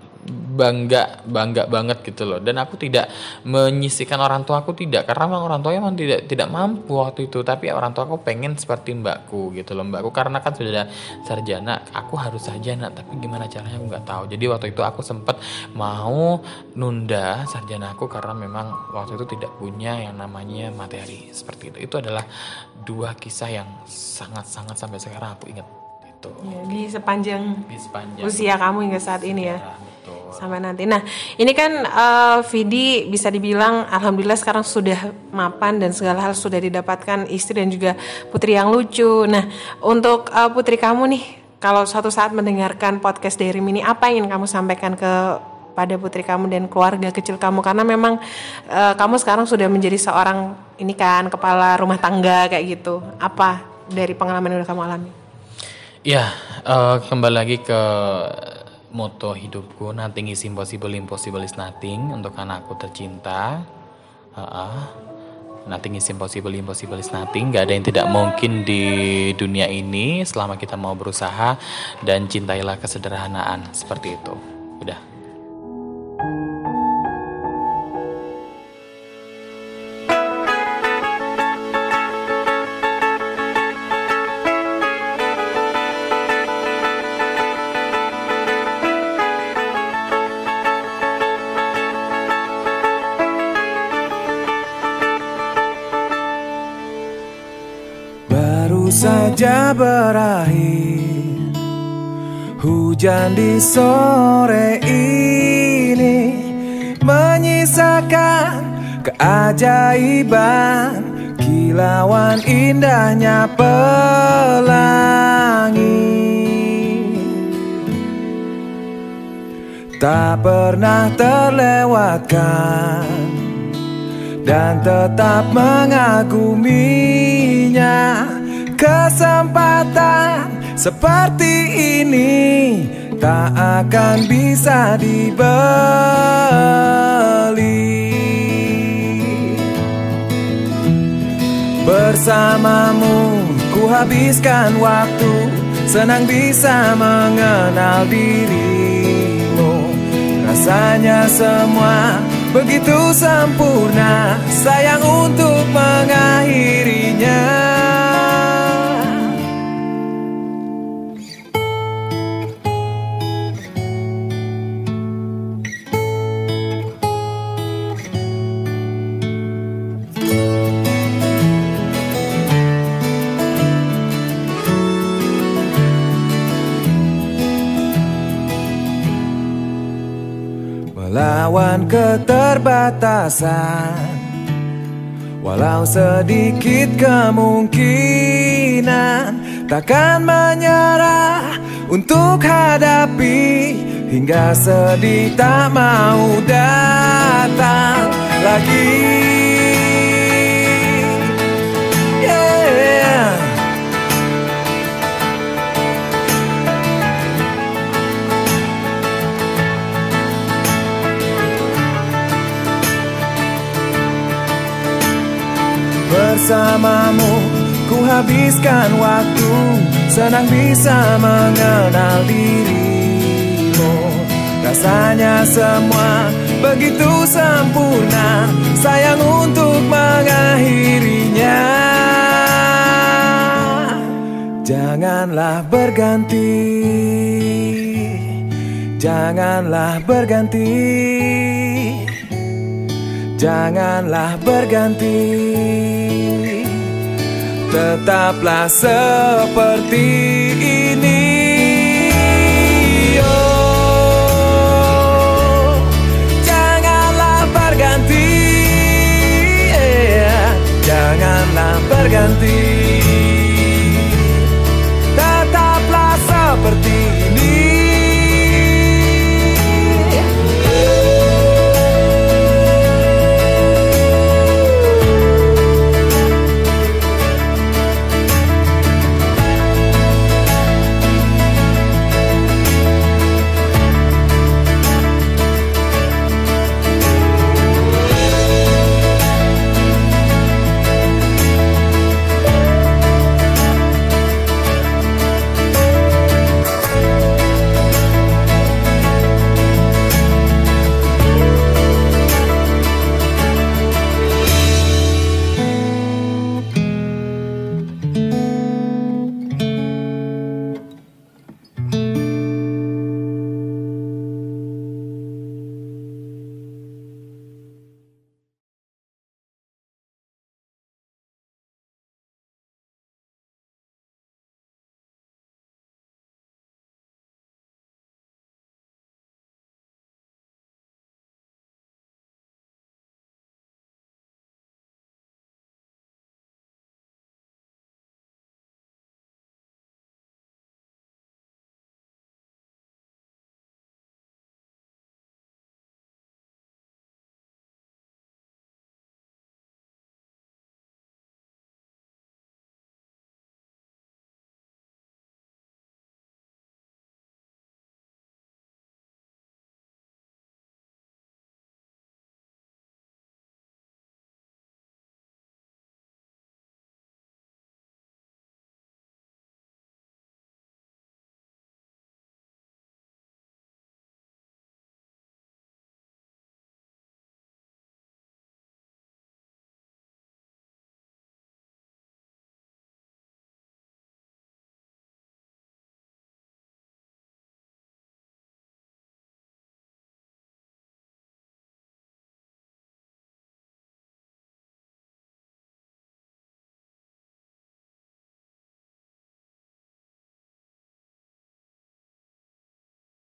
bangga bangga banget gitu loh. Dan aku tidak menyisikan orang tua aku tidak. Karena memang orang tua memang tidak tidak mampu waktu itu. Tapi orang tua aku pengen seperti mbakku gitu loh mbakku. Karena kan sudah sarjana aku harus sarjana. Tapi gimana caranya aku nggak tahu. Jadi waktu itu aku sempat mau nunda sarjana aku karena memang waktu itu tidak punya yang namanya materi seperti itu. Itu adalah dua kisah yang sangat-sangat sampai sekarang aku ingat. Itu ya, di sepanjang di sepanjang usia kamu hingga saat ini ya, betul. sampai nanti. Nah ini kan uh, Vidi bisa dibilang alhamdulillah sekarang sudah mapan dan segala hal sudah didapatkan istri dan juga putri yang lucu. Nah untuk uh, putri kamu nih kalau suatu saat mendengarkan podcast dari Mini apa yang ingin kamu sampaikan ke pada putri kamu dan keluarga kecil kamu? Karena memang uh, kamu sekarang sudah menjadi seorang ini kan kepala rumah tangga kayak gitu apa dari pengalaman yang udah kamu alami? Ya uh, kembali lagi ke moto hidupku nothing is impossible impossible is nothing untuk anakku tercinta. Uh -uh. Nothing is impossible, impossible is nothing. Gak ada yang tidak mungkin di dunia ini selama kita mau berusaha dan cintailah kesederhanaan seperti itu. Udah. Saja berakhir. Hujan di sore ini Menyisakan keajaiban. Kilauan indahnya pelangi. Tak pernah terlewatkan Dan tetap mengaguminya I seperti ini tak akan bisa dibeli. Bersamamu ku habiskan waktu Senang bisa mengenal dirimu Rasanya semua begitu sempurna Sayang untuk mengakhirinya Keterbatasan. Walau sedikit kemungkinan Takkan menyerah untuk hadapi Hingga sedih tak mau datang lagi Bersamamu. Ku habiskan waktu Senang bisa mengenal dirimu. Rasanya semua begitu sempurna. Sayang untuk mengakhirinya. Janganlah berganti. Janganlah berganti Janganlah berganti. Tetaplah seperti ini. Oh, Janganlah